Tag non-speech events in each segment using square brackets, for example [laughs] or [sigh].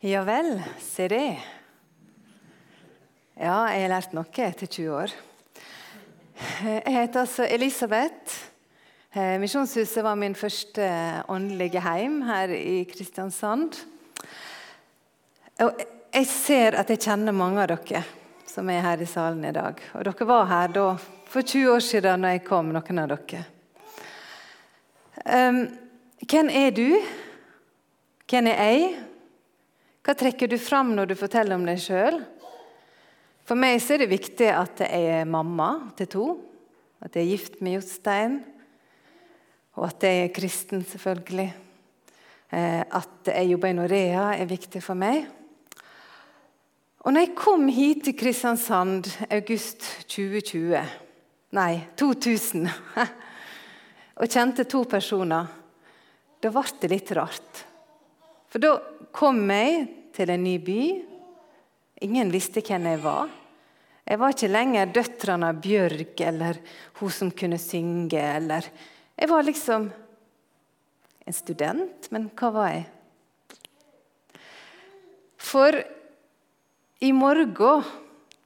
Ja vel, se det. Ja, jeg har lært noe etter 20 år. Jeg heter altså Elisabeth. Eh, Misjonshuset var min første åndelige heim her i Kristiansand. Og jeg ser at jeg kjenner mange av dere som er her i salen i dag. Og dere var her da, for 20 år siden da jeg kom, noen av dere. Um, hvem er du? Hvem er jeg? Hva trekker du fram når du forteller om deg sjøl? For meg er det viktig at jeg er mamma til to. At jeg er gift med Jostein. Og at jeg er kristen, selvfølgelig. Eh, at jeg jobber i Norea, er viktig for meg. Og når jeg kom hit til Kristiansand august 2020 Nei, 2000 [laughs] og kjente to personer, da ble det litt rart. For da kom jeg til en ny by. Ingen visste hvem jeg var. Jeg var ikke lenger døtrene av Bjørg eller hun som kunne synge. eller... Jeg var liksom en student, men hva var jeg? For i morgen,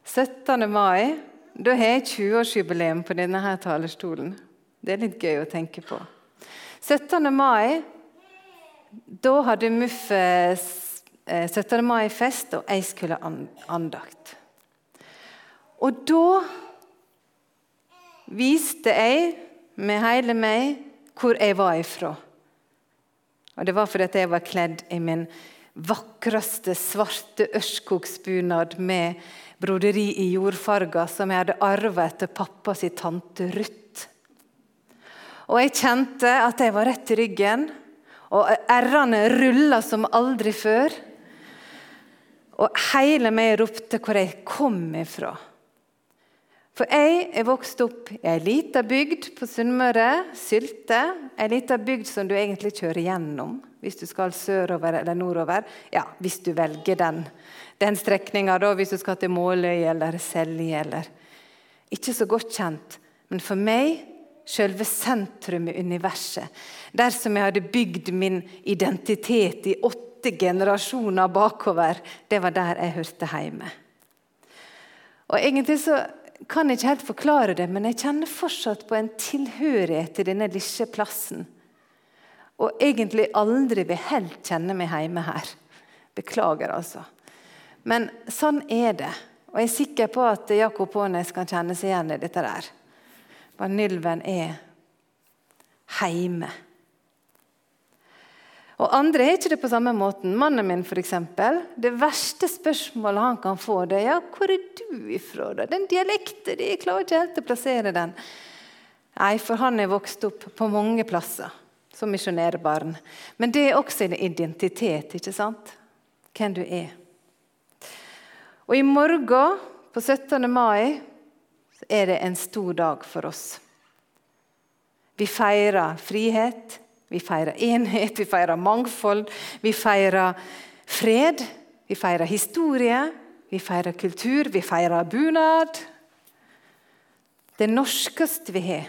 17. mai, da har jeg 20-årsjubileum på denne her talerstolen. Det er litt gøy å tenke på. 17. mai da hadde MUF 17. Eh, mai-fest, og jeg skulle andakt. Og da viste jeg med hele meg hvor jeg var ifra. Og Det var fordi jeg var kledd i min vakreste svarte ørskogsbunad med broderi i jordfarger som jeg hadde arva etter pappa si tante Ruth. Og jeg kjente at jeg var rett i ryggen, og r-ene rulla som aldri før. Og hele meg ropte hvor jeg kom ifra. For jeg er vokst opp i ei lita bygd på Sunnmøre, Sylte. Ei lita bygd som du egentlig kjører gjennom hvis du skal sørover eller nordover. Ja, hvis du velger den, den strekninga, hvis du skal til Måløy eller Selje eller Ikke så godt kjent, men for meg selve sentrum i universet. Der som jeg hadde bygd min identitet i åtte generasjoner bakover. Det var der jeg hørte hjemme. Og egentlig så kan jeg ikke helt forklare det, men jeg kjenner fortsatt på en tilhørighet til denne lille plassen. Og egentlig aldri vil helt kjenne meg hjemme her. Beklager, altså. Men sånn er det. Og jeg er sikker på at Jakob Aanes kan kjenne seg igjen i dette der. Vanylven er heime. Og Andre har ikke det på samme måten. Mannen min, eksempel, Det verste spørsmålet han kan få, det er ja, 'Hvor er du ifra?' da? Den dialekten Jeg klarer ikke helt å plassere den. Nei, for han er vokst opp på mange plasser som misjonærbarn. Men det er også en identitet, ikke sant? Hvem du er. Og i morgen, på 17. mai, er det en stor dag for oss. Vi feirer frihet, vi feirer enhet, vi feirer mangfold, vi feirer fred. Vi feirer historie, vi feirer kultur, vi feirer bunad. Det norskeste vi har.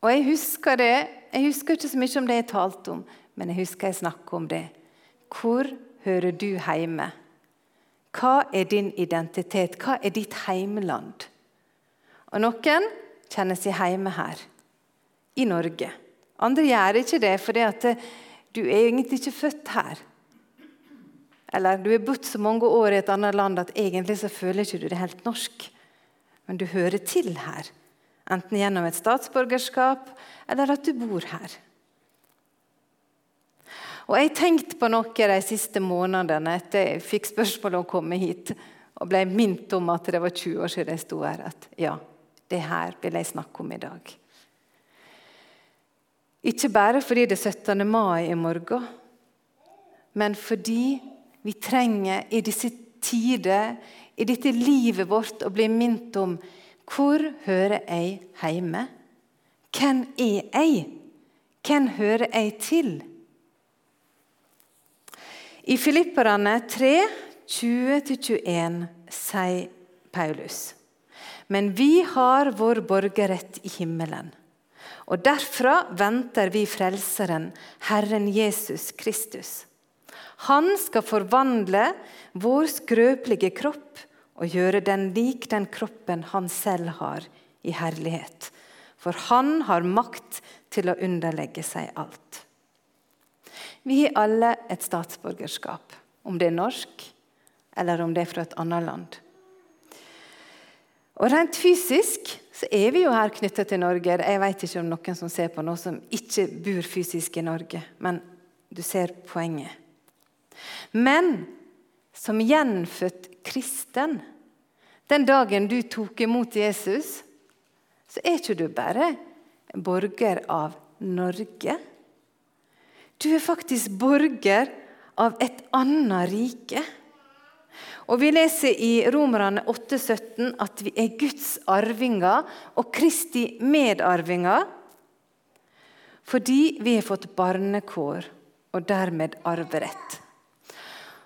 Og jeg husker det, jeg husker ikke så mye om det jeg talte om, men jeg husker jeg snakket om det. Hvor hører du hjemme? Hva er din identitet? Hva er ditt heimland? Og Noen kjenner seg hjemme her, i Norge. Andre gjør ikke det fordi at du er egentlig ikke født her. Eller du har bodd så mange år i et annet land at egentlig så føler ikke du det helt norsk. Men du hører til her. Enten gjennom et statsborgerskap eller at du bor her. Og Jeg tenkte på noe de siste månedene etter jeg fikk spørsmål om å komme hit. Og ble minnet om at det var 20 år siden jeg sto her. At ja, det her vil jeg snakke om i dag. Ikke bare fordi det er 17. mai i morgen, men fordi vi trenger i disse tider, i dette livet vårt, å bli minnet om hvor hører jeg hjemme? Hvem er jeg? Hvem hører jeg til? I Filipperne 3, 20-21 sier Paulus.: Men vi har vår borgerrett i himmelen. Og derfra venter vi Frelseren, Herren Jesus Kristus. Han skal forvandle vår skrøpelige kropp og gjøre den lik den kroppen han selv har i herlighet. For han har makt til å underlegge seg alt. Vi har alle et statsborgerskap, om det er norsk eller om det er fra et annet land. Og Rent fysisk så er vi jo her knytta til Norge. Jeg vet ikke om noen som ser på noe som ikke bor fysisk i Norge, men du ser poenget. Men som gjenfødt kristen, den dagen du tok imot Jesus, så er ikke du bare borger av Norge. Du er faktisk borger av et annet rike. Og Vi leser i Romerne 8,17 at vi er Guds arvinger og Kristi medarvinger fordi vi har fått barnekår og dermed arverett.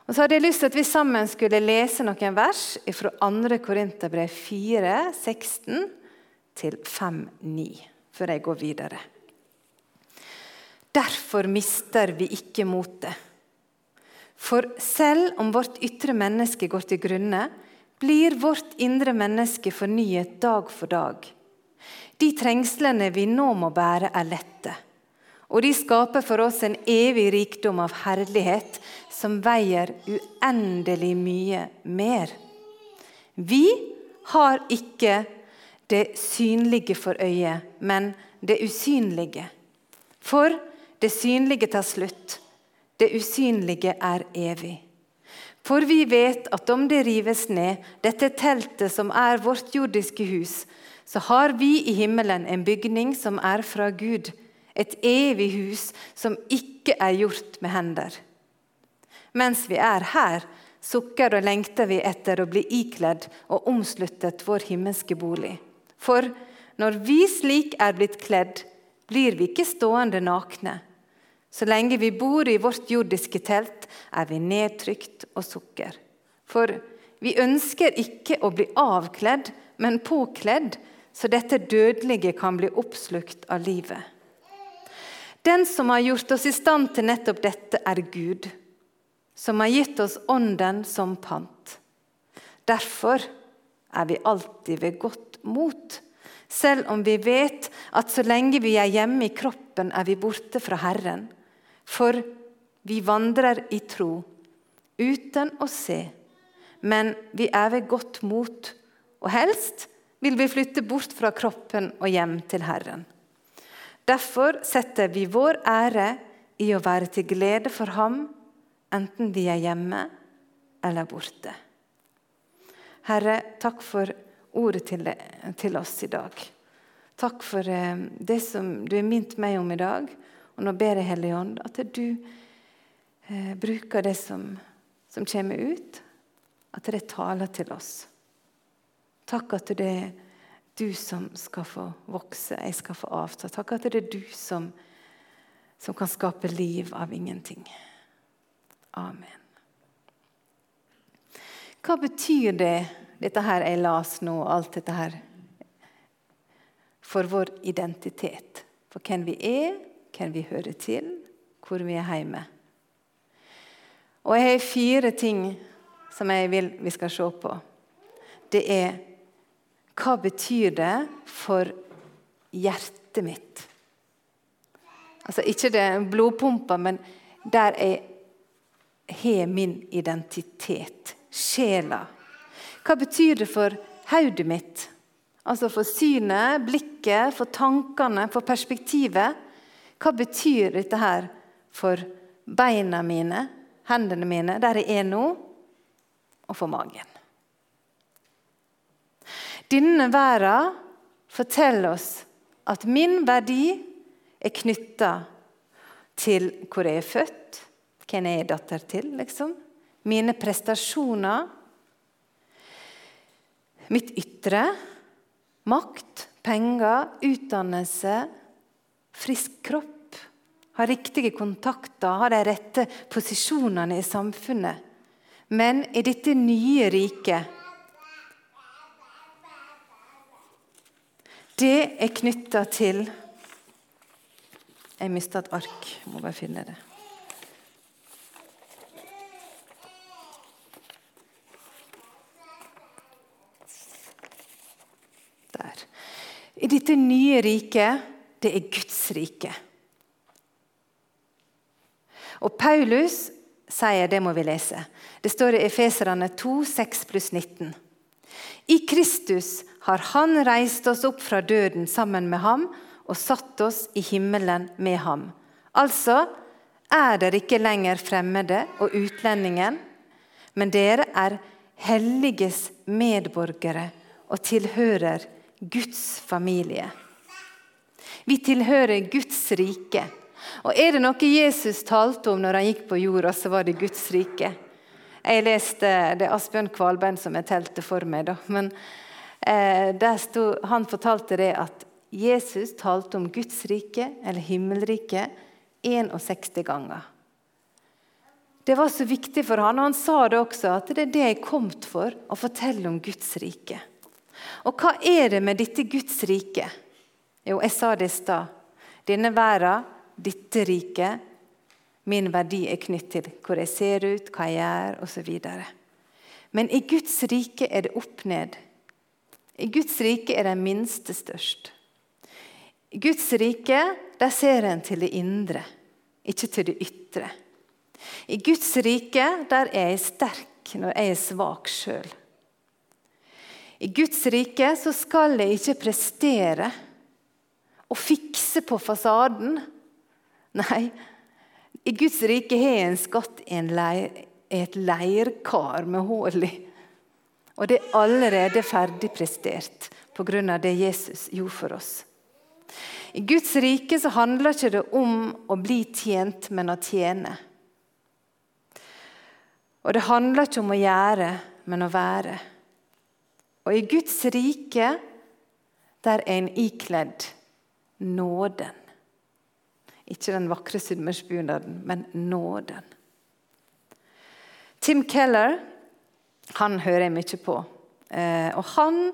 Og så hadde jeg lyst til at vi sammen skulle lese noen vers fra 2. Korinterbrev 4, 16 til 5, 9, før jeg går videre. Derfor mister vi ikke motet. For selv om vårt ytre menneske går til grunne, blir vårt indre menneske fornyet dag for dag. De trengslene vi nå må bære, er lette. Og de skaper for oss en evig rikdom av herlighet som veier uendelig mye mer. Vi har ikke det synlige for øyet, men det usynlige. For det synlige tar slutt det usynlige er evig. For vi vet at om det rives ned, dette teltet som er vårt jordiske hus, så har vi i himmelen en bygning som er fra Gud, et evig hus som ikke er gjort med hender. Mens vi er her, sukker og lengter vi etter å bli ikledd og omsluttet vår himmelske bolig. For når vi slik er blitt kledd, blir vi ikke stående nakne. Så lenge vi bor i vårt jordiske telt, er vi nedtrykt og sukker. For vi ønsker ikke å bli avkledd, men påkledd, så dette dødelige kan bli oppslukt av livet. Den som har gjort oss i stand til nettopp dette, er Gud, som har gitt oss Ånden som pant. Derfor er vi alltid ved godt mot, selv om vi vet at så lenge vi er hjemme i kroppen, er vi borte fra Herren. For vi vandrer i tro, uten å se. Men vi er ved godt mot, og helst vil vi flytte bort fra kroppen og hjem til Herren. Derfor setter vi vår ære i å være til glede for ham, enten vi er hjemme eller borte. Herre, takk for ordet til, til oss i dag. Takk for eh, det som du har minnet meg om i dag. Og nå ber jeg Hellige Ånd at du eh, bruker det som, som kommer ut, at det taler til oss. Takk at det er du som skal få vokse, jeg skal få avta. Takk at det er du som, som kan skape liv av ingenting. Amen. Hva betyr det, dette her jeg las nå, alt dette her, for vår identitet? For hvem vi er, hvem vi hører til, hvor vi er hjemme. Og jeg har fire ting som jeg vil vi skal se på. Det er hva betyr det for hjertet mitt? Altså ikke det blodpumpa, men der jeg har min identitet. Sjela. Hva betyr det for hodet mitt? Altså for synet, blikket, for tankene, for perspektivet. Hva betyr dette her for beina mine, hendene mine, der jeg er nå, og for magen? Denne verden forteller oss at min verdi er knytta til hvor jeg er født, hvem jeg er datter til, liksom. Mine prestasjoner. Mitt ytre. Makt, penger, utdannelse, frisk kropp, har riktige kontakter, har de rette posisjonene i samfunnet. Men i dette nye riket Det er knytta til Jeg mista et ark. Jeg må bare finne det. Der. I dette nye riket det er Guds rike. Og Paulus sier, det må vi lese, det står i Efeserane 2, 6 pluss 19. I Kristus har Han reist oss opp fra døden sammen med ham og satt oss i himmelen med ham. Altså er dere ikke lenger fremmede og utlendingen, men dere er helliges medborgere og tilhører Guds familie. Vi tilhører Guds rike. Og Er det noe Jesus talte om når han gikk på jorda, så var det Guds rike. Jeg leste Det Asbjørn Kvalbein som jeg telte for meg. Da. Men eh, stod, Han fortalte det at Jesus talte om Guds rike, eller himmelriket, 61 ganger. Det var så viktig for han, og han sa det også, at det er det jeg er kommet for, å fortelle om Guds rike. Og hva er det med dette Guds rike? Jo, jeg sa det i stad. Denne verden, dette riket, min verdi er knyttet til hvor jeg ser ut, hva jeg gjør, osv. Men i Guds rike er det opp ned. I Guds rike er den minste størst. I Guds rike der ser en til det indre, ikke til det ytre. I Guds rike der er jeg sterk når jeg er svak sjøl. I Guds rike så skal jeg ikke prestere og fikse på fasaden. Nei, i Guds rike har en skatt i leir, et leirkar med hull i. Og det er allerede ferdig prestert pga. det Jesus gjorde for oss. I Guds rike så handler ikke det om å bli tjent, men å tjene. Og det handler ikke om å gjøre, men å være. Og i Guds rike, der er en ikledd nåden. Ikke den vakre sunnmørsbunaden, men nåden. Tim Keller han hører jeg mye på. Eh, og han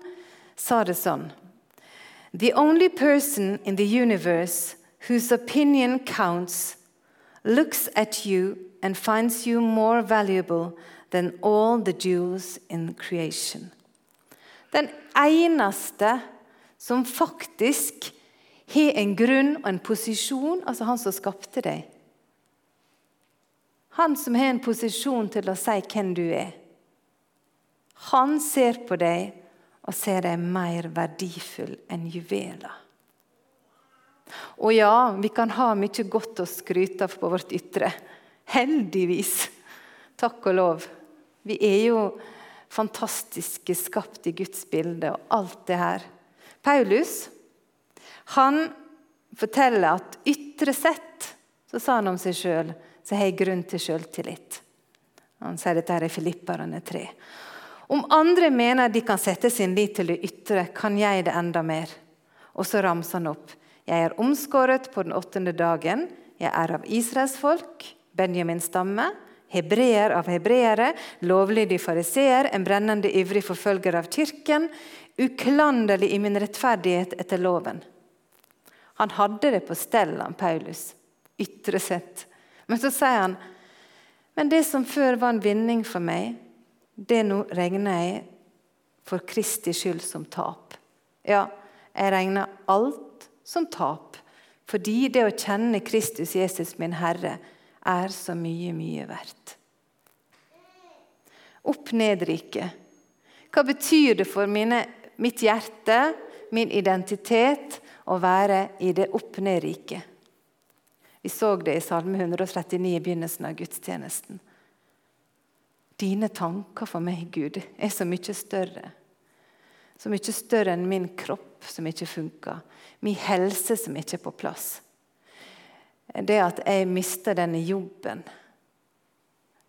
sa det sånn The only person in the universe whose opinion counts looks at you and finds you more valuable than all the jewels in creation. Den eneste som faktisk har en grunn og en posisjon, altså han som skapte deg. Han som har en posisjon til å si hvem du er. Han ser på deg og ser deg mer verdifull enn juveler. Og ja, vi kan ha mye godt å skryte av på vårt ytre. Heldigvis. Takk og lov. Vi er jo fantastiske, skapt i Guds bilde og alt det her. Paulus han forteller at ytre sett, så sa han om seg sjøl, så har jeg grunn til sjøltillit. Han sier dette her i Filipperne 3. Om andre mener de kan sette sin lit til det ytre, kan jeg det enda mer. Og så ramser han opp. Jeg er omskåret på den åttende dagen. Jeg er av Israels folk, Benjamins stamme, hebreer av hebreere, lovlydig fariseer, en brennende ivrig forfølger av kirken, uklanderlig i min rettferdighet etter loven. Han hadde det på stell, han Paulus, ytre sett. Men så sier han men det som før var en vinning for meg, det nå regner jeg for Kristi skyld som tap. Ja, jeg regner alt som tap, fordi det å kjenne Kristus Jesus, min Herre, er så mye, mye verdt. Opp-ned-rike. Hva betyr det for mine, mitt hjerte, min identitet, å være i det opp-ned-riket? Vi så det i Salme 139 i begynnelsen av gudstjenesten. Dine tanker for meg, Gud, er så mye større. Så mye større enn min kropp som ikke funker, min helse som ikke er på plass. Det at jeg mister denne jobben,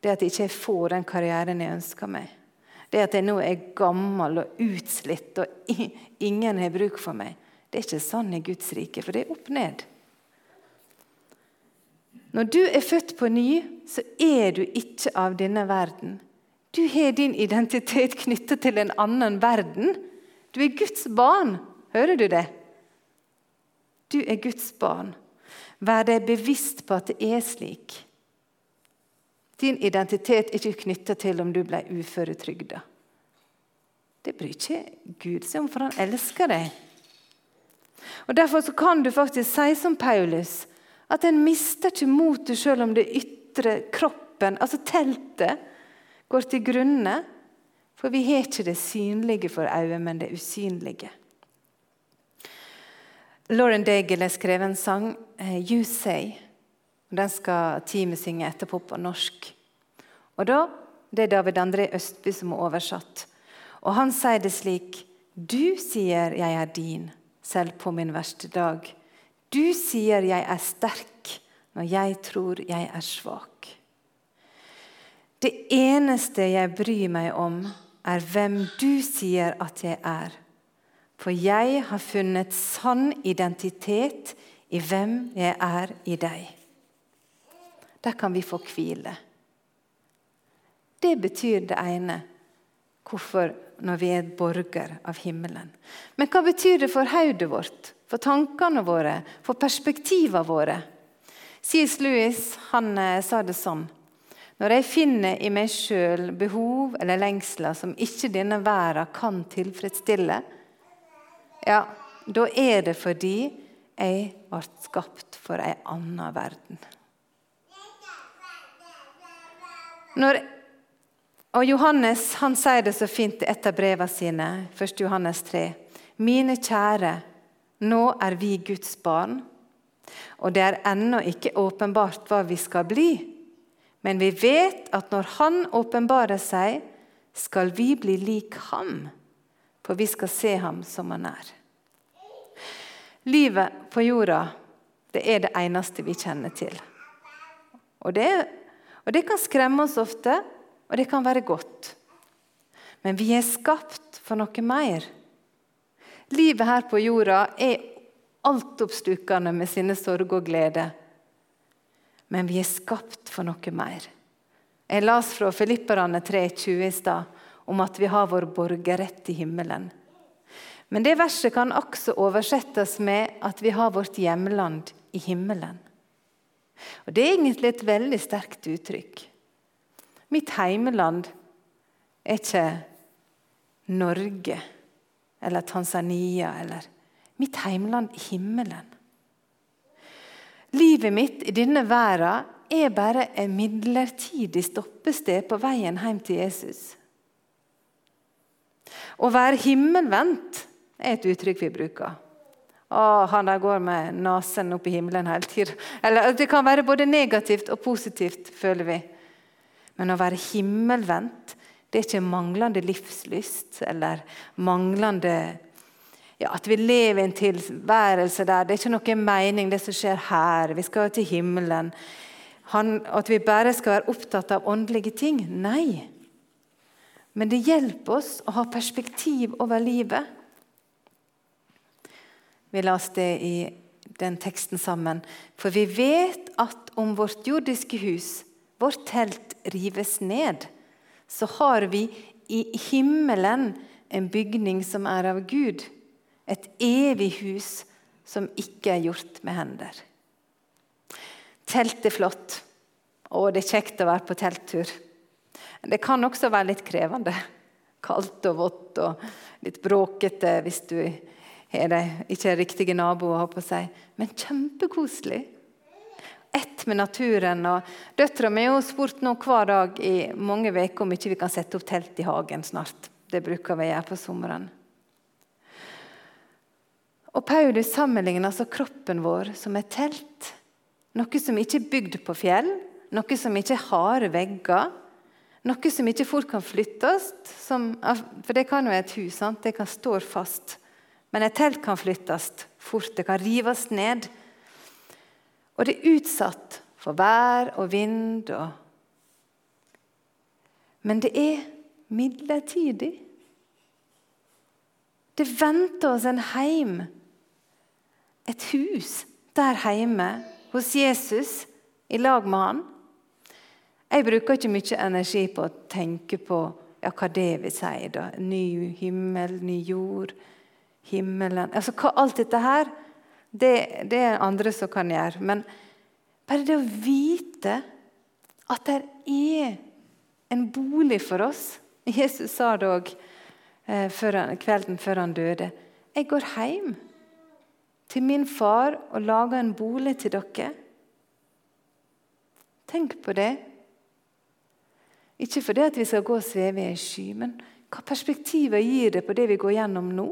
det at jeg ikke får den karrieren jeg ønsker meg, det at jeg nå er gammel og utslitt og ingen har bruk for meg, det er ikke sånn i Guds rike, for det er opp ned. Når du er født på ny, så er du ikke av denne verden. Du har din identitet knyttet til en annen verden. Du er Guds barn. Hører du det? Du er Guds barn. Vær deg bevisst på at det er slik. Din identitet er ikke knyttet til om du ble uføretrygda. Det bryr ikke Gud seg om, for han elsker deg. Og Derfor kan du faktisk si som Paulus at en mister ikke motet selv om det ytre kroppen, altså teltet, går til grunne. For vi har ikke det synlige for øyet, men det usynlige. Lauren Daigle har skrevet en sang, eh, 'You Say'. Den skal teamet synge etterpå på norsk. Og da, Det er David André Østby som har oversatt. Og Han sier det slik Du sier jeg er din, selv på min verste dag. Du sier jeg er sterk, når jeg tror jeg er svak. Det eneste jeg bryr meg om, er hvem du sier at jeg er. For jeg har funnet sann identitet i hvem jeg er i deg. Der kan vi få hvile. Det betyr det ene. Hvorfor når vi er borger av himmelen. Men hva betyr det for hodet vårt, for tankene våre, for perspektivene våre? C.S. Lewis han eh, sa det sånn Når jeg finner i meg sjøl behov eller lengsler som ikke denne verden kan tilfredsstille, ja, da er det fordi jeg ble skapt for ei anna verden. Når og Johannes han sier det så fint i et av brevene sine, 1. Johannes 3. Mine kjære, nå er vi Guds barn, og det er ennå ikke åpenbart hva vi skal bli. Men vi vet at når Han åpenbarer seg, skal vi bli lik ham, for vi skal se ham som han er. Livet på jorda det er det eneste vi kjenner til. Og det, og det kan skremme oss ofte, og det kan være godt. Men vi er skapt for noe mer. Livet her på jorda er altoppslukende med sine sorg og glede. Men vi er skapt for noe mer. Jeg las fra Filipperne 3,20 i stad om at vi har vår borgerrett i himmelen. Men det verset kan også oversettes med at vi har vårt hjemland i himmelen. Og Det er egentlig et veldig sterkt uttrykk. Mitt heimeland er ikke Norge eller Tanzania eller Mitt heimeland er himmelen. Livet mitt i denne verden er bare et midlertidig stoppested på veien hjem til Jesus. Å være himmelvendt er et uttrykk vi bruker. Å, han der går med nesen opp i himmelen hele tida. Det kan være både negativt og positivt, føler vi. Men å være himmelvendt det er ikke manglende livslyst eller manglende ja, At vi lever i en tilværelse der det er ikke noe mening, det som skjer her. Vi skal til himmelen. Han, at vi bare skal være opptatt av åndelige ting. Nei. Men det hjelper oss å ha perspektiv over livet. Vi leste det i den teksten sammen. For vi vet at om vårt jordiske hus vårt telt rives ned, så har vi i himmelen en bygning som er av Gud. Et evig hus som ikke er gjort med hender. Telt er flott, og det er kjekt å være på telttur. Det kan også være litt krevende. Kaldt og vått og litt bråkete hvis du er det, ikke riktige naboer. på seg. Men kjempekoselig med naturen. og Døtra mi har spurt nå hver dag i mange uker om ikke vi kan sette opp telt i hagen snart. Det bruker vi gjøre på sommeren. Og Paulus sammenligner altså kroppen vår som et telt. Noe som ikke er bygd på fjell, noe som ikke har harde vegger. Noe som ikke fort kan flyttes. Som, for det kan jo et hus, sant? det kan stå fast. Men et telt kan flyttes fort, det kan rives ned. Og det er utsatt for vær og vind. Og Men det er midlertidig. Det venter oss en heim, et hus der hjemme hos Jesus i lag med han. Jeg bruker ikke mye energi på å tenke på ja, hva det vil si. da. Ny himmel, ny jord, himmelen altså, hva, Alt dette her det, det er andre som kan gjøre. Men bare det å vite at det er en bolig for oss Jesus sa det òg eh, kvelden før han døde. Jeg går hjem. til min far og lager en bolig til dere? Tenk på det. Ikke fordi at vi skal gå og sveve i ei sky, men hva perspektiver gir det på det vi går gjennom nå?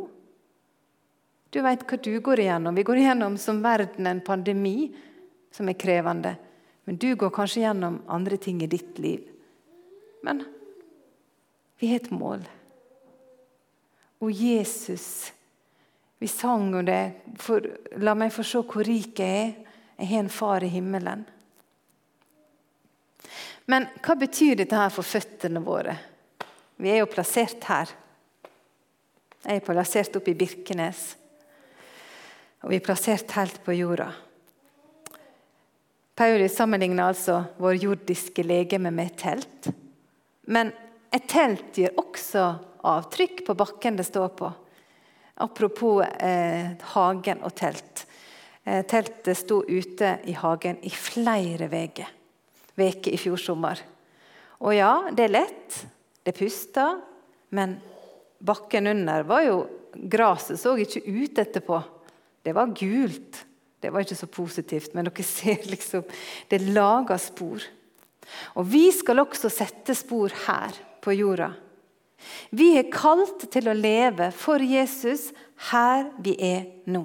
Du veit hva du går igjennom. Vi går igjennom som verden en pandemi som er krevende. Men du går kanskje gjennom andre ting i ditt liv. Men vi har et mål. Og Jesus Vi sang om det. For, la meg få se hvor rik jeg er. Jeg har en far i himmelen. Men hva betyr dette her for føttene våre? Vi er jo plassert her. Jeg er plassert oppe i Birkenes. Og vi er plassert helt på jorda. Paulus sammenligner altså vår jordiske legeme med et telt. Men et telt gir også avtrykk på bakken det står på. Apropos eh, hagen og telt. Eh, teltet sto ute i hagen i flere uker i fjor sommer. Og ja, det er lett, det puster, men bakken under var jo Gresset så ikke ut etterpå. Det var gult. Det var ikke så positivt, men dere ser liksom Det lager spor. Og vi skal også sette spor her på jorda. Vi er kalt til å leve for Jesus her vi er nå.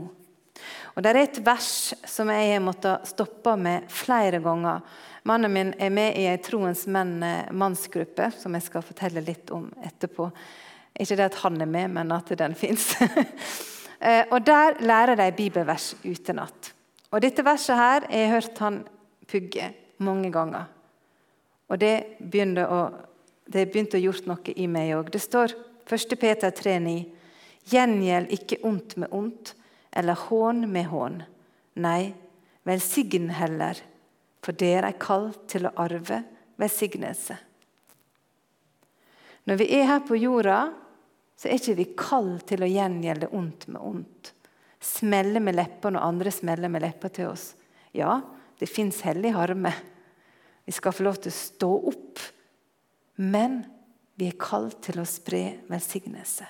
Og Det er et vers som jeg har måttet stoppe med flere ganger. Mannen min er med i ei Troens menn mannsgruppe, som jeg skal fortelle litt om etterpå. Ikke det at han er med, men at den fins. [laughs] Eh, og Der lærer de bibelvers utenat. Og Dette verset her, jeg har hørt han pugge mange ganger. Og det begynte å det begynte å gjort noe i meg òg. Det står 1. Peter 3,9.: Gjengjeld ikke ondt med ondt, eller hån med hån. Nei, velsign heller, for dere er kalt til å arve velsignelse. Når vi er her på jorda, så er ikke vi kalt til å gjengjelde ondt med ondt. Smelle med leppene når andre smeller med lepper til oss. Ja, det fins hellig harme. Vi skal få lov til å stå opp men vi er kalt til å spre velsignelse.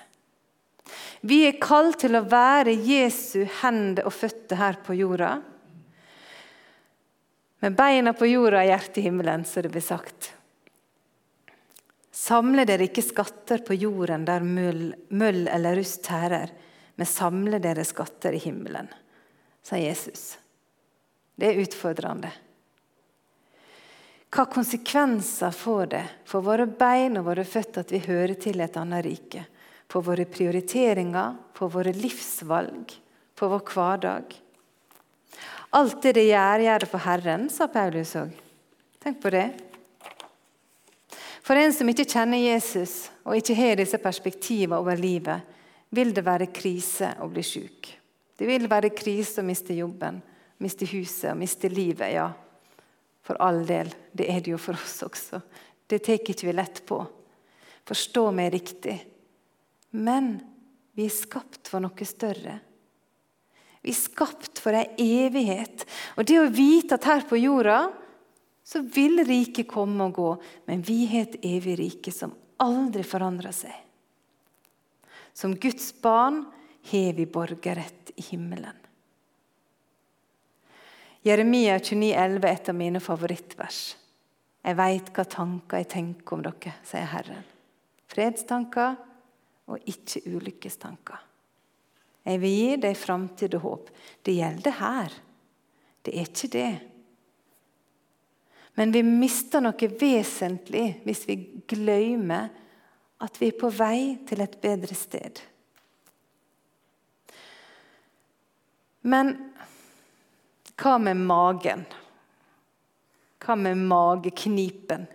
Vi er kalt til å være Jesu hender og føtter her på jorda. Med beina på jorda og hjertet i himmelen, så det blir sagt. Samle dere ikke skatter på jorden der møll, møll eller rust tærer, men samle dere skatter i himmelen, sa Jesus. Det er utfordrende. Hva konsekvenser får det for våre bein og våre føtter at vi hører til et annet rike? For våre prioriteringer, for våre livsvalg, for vår hverdag? Alt det det gjør, gjør det for Herren, sa Paulus òg. Tenk på det. For en som ikke kjenner Jesus og ikke har disse perspektivene over livet, vil det være krise å bli syk. Det vil være krise å miste jobben, miste huset og miste livet. ja. For all del, det er det jo for oss også. Det tar ikke vi lett på. Forstå meg riktig. Men vi er skapt for noe større. Vi er skapt for ei evighet. Og det å vite at her på jorda så vil riket komme og gå, men vi har et evig rike som aldri forandrer seg. Som Guds barn har vi borgerrett i himmelen. Jeremia 29, 11 er et av mine favorittvers. Jeg veit hva tanker jeg tenker om dere, sier Herren. Fredstanker og ikke ulykkestanker. Jeg vil gi deg framtid og håp. Det gjelder her. Det er ikke det. Men vi mister noe vesentlig hvis vi glemmer at vi er på vei til et bedre sted. Men hva med magen? Hva med mageknipen?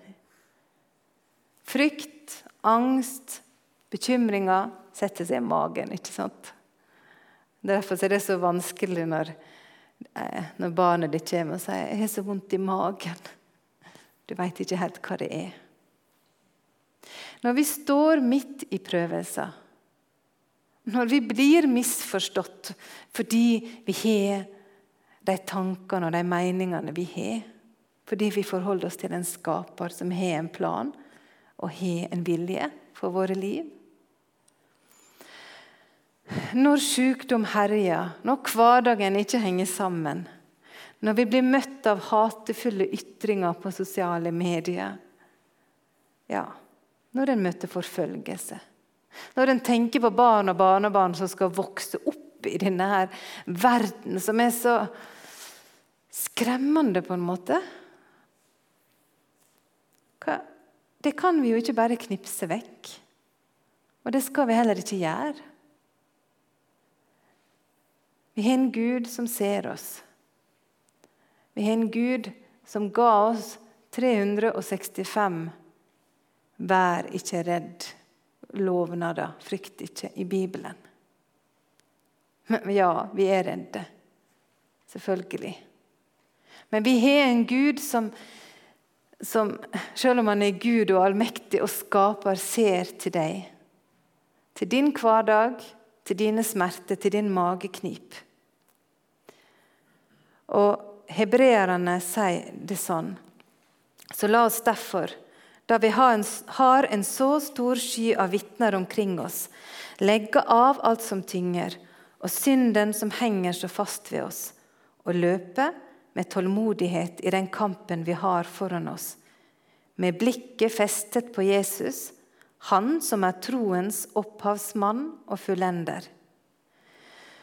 Frykt, angst, bekymringer setter seg i magen. ikke sant? Derfor er det så vanskelig når, eh, når barnet ditt kommer og sier 'jeg har så vondt i magen'. Du veit ikke helt hva det er. Når vi står midt i prøvelser, når vi blir misforstått fordi vi har de tankene og de meningene vi har. Fordi vi forholder oss til en skaper som har en plan og har en vilje for våre liv. Når sykdom herjer, når hverdagen ikke henger sammen, når vi blir møtt av hatefulle ytringer på sosiale medier Ja, når en møter forfølgelse. Når en tenker på barn og barnebarn som skal vokse opp i denne her verden som er så skremmende, på en måte. Hva? Det kan vi jo ikke bare knipse vekk. Og det skal vi heller ikke gjøre. Vi har en Gud som ser oss. Vi har en Gud som ga oss 365 Vær ikke redd lovnader, frykt ikke, i Bibelen. Men ja, vi er redde. Selvfølgelig. Men vi har en Gud som, som, selv om han er Gud og allmektig og skaper, ser til deg. Til din hverdag, til dine smerter, til din mageknip. Og hebreerne sier det sånn. Så la oss derfor, da vi har en, har en så stor sky av vitner omkring oss, legge av alt som tynger, og synden som henger så fast ved oss, og løpe med tålmodighet i den kampen vi har foran oss, med blikket festet på Jesus, han som er troens opphavsmann og fullender.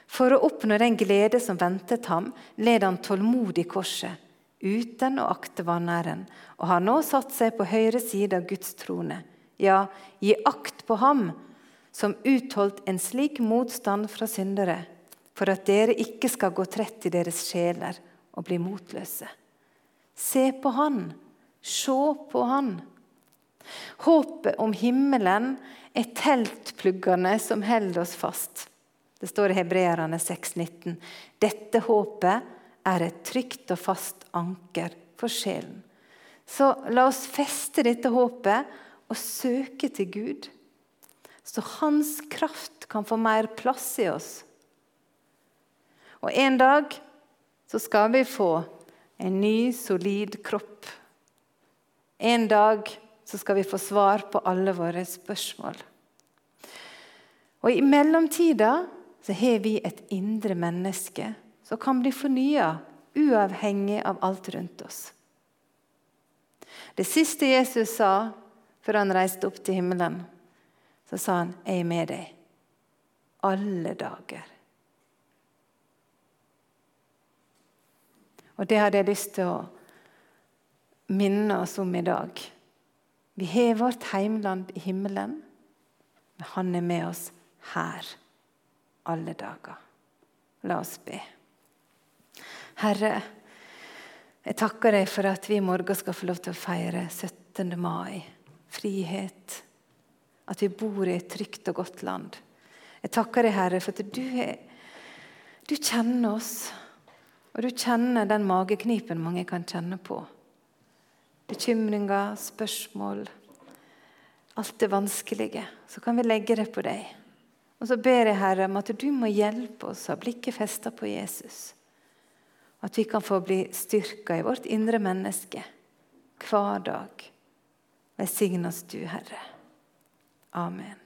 For å oppnå den glede som ventet ham, led han tålmodig korset, uten å akte vanæren, og har nå satt seg på høyre side av Guds trone. Ja, gi akt på ham, som utholdt en slik motstand fra syndere, for at dere ikke skal gå trett i deres sjeler og bli motløse. Se på Han, se på Han. Håpet om himmelen er teltpluggene som holder oss fast. Det står i Hebreerne 6,19. Dette håpet er et trygt og fast anker for sjelen. Så la oss feste dette håpet og søke til Gud, så Hans kraft kan få mer plass i oss. Og en dag så skal vi få en ny, solid kropp. En dag så skal vi få svar på alle våre spørsmål. Og I mellomtida så har vi et indre menneske som kan bli fornya, uavhengig av alt rundt oss. Det siste Jesus sa før han reiste opp til himmelen, så sa han, 'Jeg er med deg alle dager'. Og det hadde jeg lyst til å minne oss om i dag. Vi har vårt heimland i himmelen, men han er med oss her alle dager. La oss be. Herre, jeg takker deg for at vi i morgen skal få lov til å feire 17. mai. Frihet. At vi bor i et trygt og godt land. Jeg takker deg, Herre, for at du, er, du kjenner oss. Og du kjenner den mageknipen mange kan kjenne på. Bekymringer, spørsmål, alt det vanskelige. Så kan vi legge det på deg. Og så ber jeg Herre om at du må hjelpe oss å ha blikket festa på Jesus. At vi kan få bli styrka i vårt indre menneske hver dag. Velsign oss du, Herre. Amen.